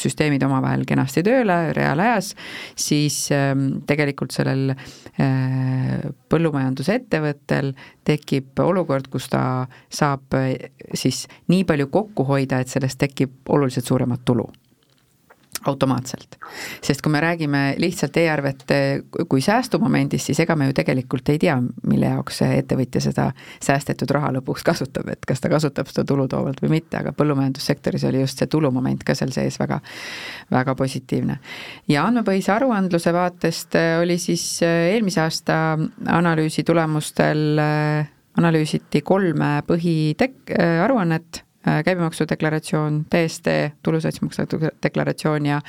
süsteemid omavahel kenasti tööle reaalajas, siis ähm, tegelikult sellel äh, põllumajandusettevõttel tekib olukord, kus ta saab äh, siis nii palju kokku hoida, et sellest tekib oluliselt suuremat tulu automaatselt. sest kui me räägime lihtsalt e-arvete kui säästumomendist, siis ega me ju tegelikult ei tea, mille jaoks see ettevõtja seda säästetud raha lõpuks kasutab, et kas ta kasutab seda tulutoovalt või mitte, aga põllumajandussektoris oli just see tulumoment ka seal sees väga, väga positiivne. ja andmepõhise aruandluse vaatest oli siis eelmise aasta analüüsi tulemustel analüüsiti kolme põhitek-, aruannet Äh, käibemaksudeklaratsioon, TSD, tuluseltsimaksu deklaratsioon ja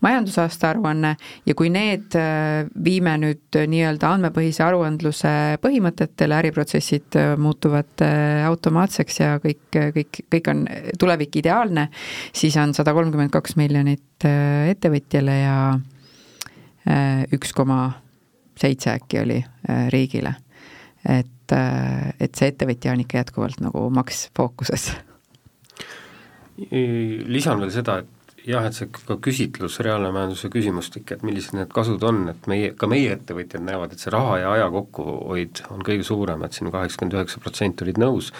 majandusaasta aruanne ja kui need äh, viime nüüd nii-öelda andmepõhise aruandluse põhimõtetele, äriprotsessid äh, muutuvad automaatseks ja kõik, kõik, kõik on tulevik ideaalne, siis on sada kolmkümmend kaks miljonit ettevõtjale ja üks koma seitse äkki oli riigile. et, et see ettevõtja on ikka jätkuvalt nagu maks fookuses lisan veel seda, et jah, et see ka küsitlus, reaalne majanduse küsimustik, et millised need kasud on, et meie, ka meie ettevõtjad näevad, et see raha ja aja kokkuhoid on kõige suurem, et siin kaheksakümmend üheksa protsenti olid nõus,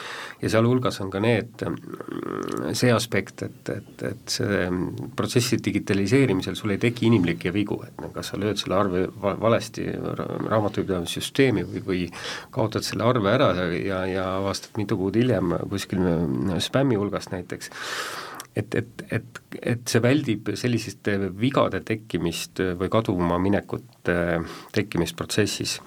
ja sealhulgas on ka need, see aspekt, et, et, et see protsessi digitaliseerimisel sul ei teki inimlikke vigu, et kas sa lööd selle arve valesti raamatupidamissüsteemi või, või kaotad selle arve ära ja, ja avastad mitu kuud hiljem kuskil spämmi hulgast näiteks et, et, et, et see väldib selliseste vigade tekkimist või kaduma minekut tekkimist protsessis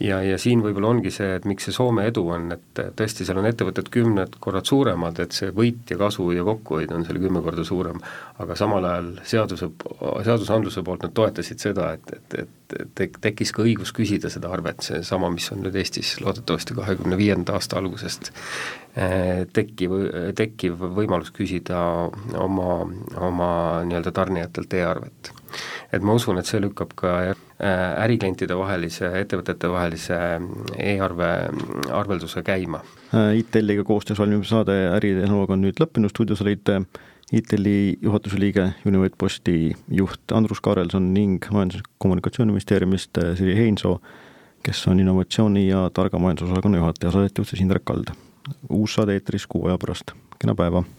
ja, ja siin võib-olla ongi see, et miks see Soome edu on, et tõesti, seal on ettevõtted kümned korrad suuremad, et see võit ja kasu ja kokkuhoid on seal kümme korda suurem, aga samal ajal seaduse, seadusandluse poolt nad toetasid seda, et, et, et, et tekkis ka õigus küsida seda arvet, seesama, mis on nüüd Eestis loodetavasti kahekümne viienda aasta algusest eh, tekkiv, tekkiv võimalus küsida oma, oma nii-öelda tarnijatelt e-arvet. et ma usun, et see lükkab ka äriklientide vahelise, ettevõtete vahelise mm, e-arve, mm, arvelduse käima. Äh, ITL-iga koostöös valmiv saade Äritehnoloogia on nüüd lõppenud, stuudios olid äh, ITL-i juhatuse liige, Univet Posti juht Andrus Kaarelson ning Majandus- ja Kommunikatsiooniministeeriumist Siri Heinsoo, kes on innovatsiooni ja targa majandusosakonna juhataja, saadet juhtis Indrek Kald. uus saade eetris kuu aja pärast, kena päeva!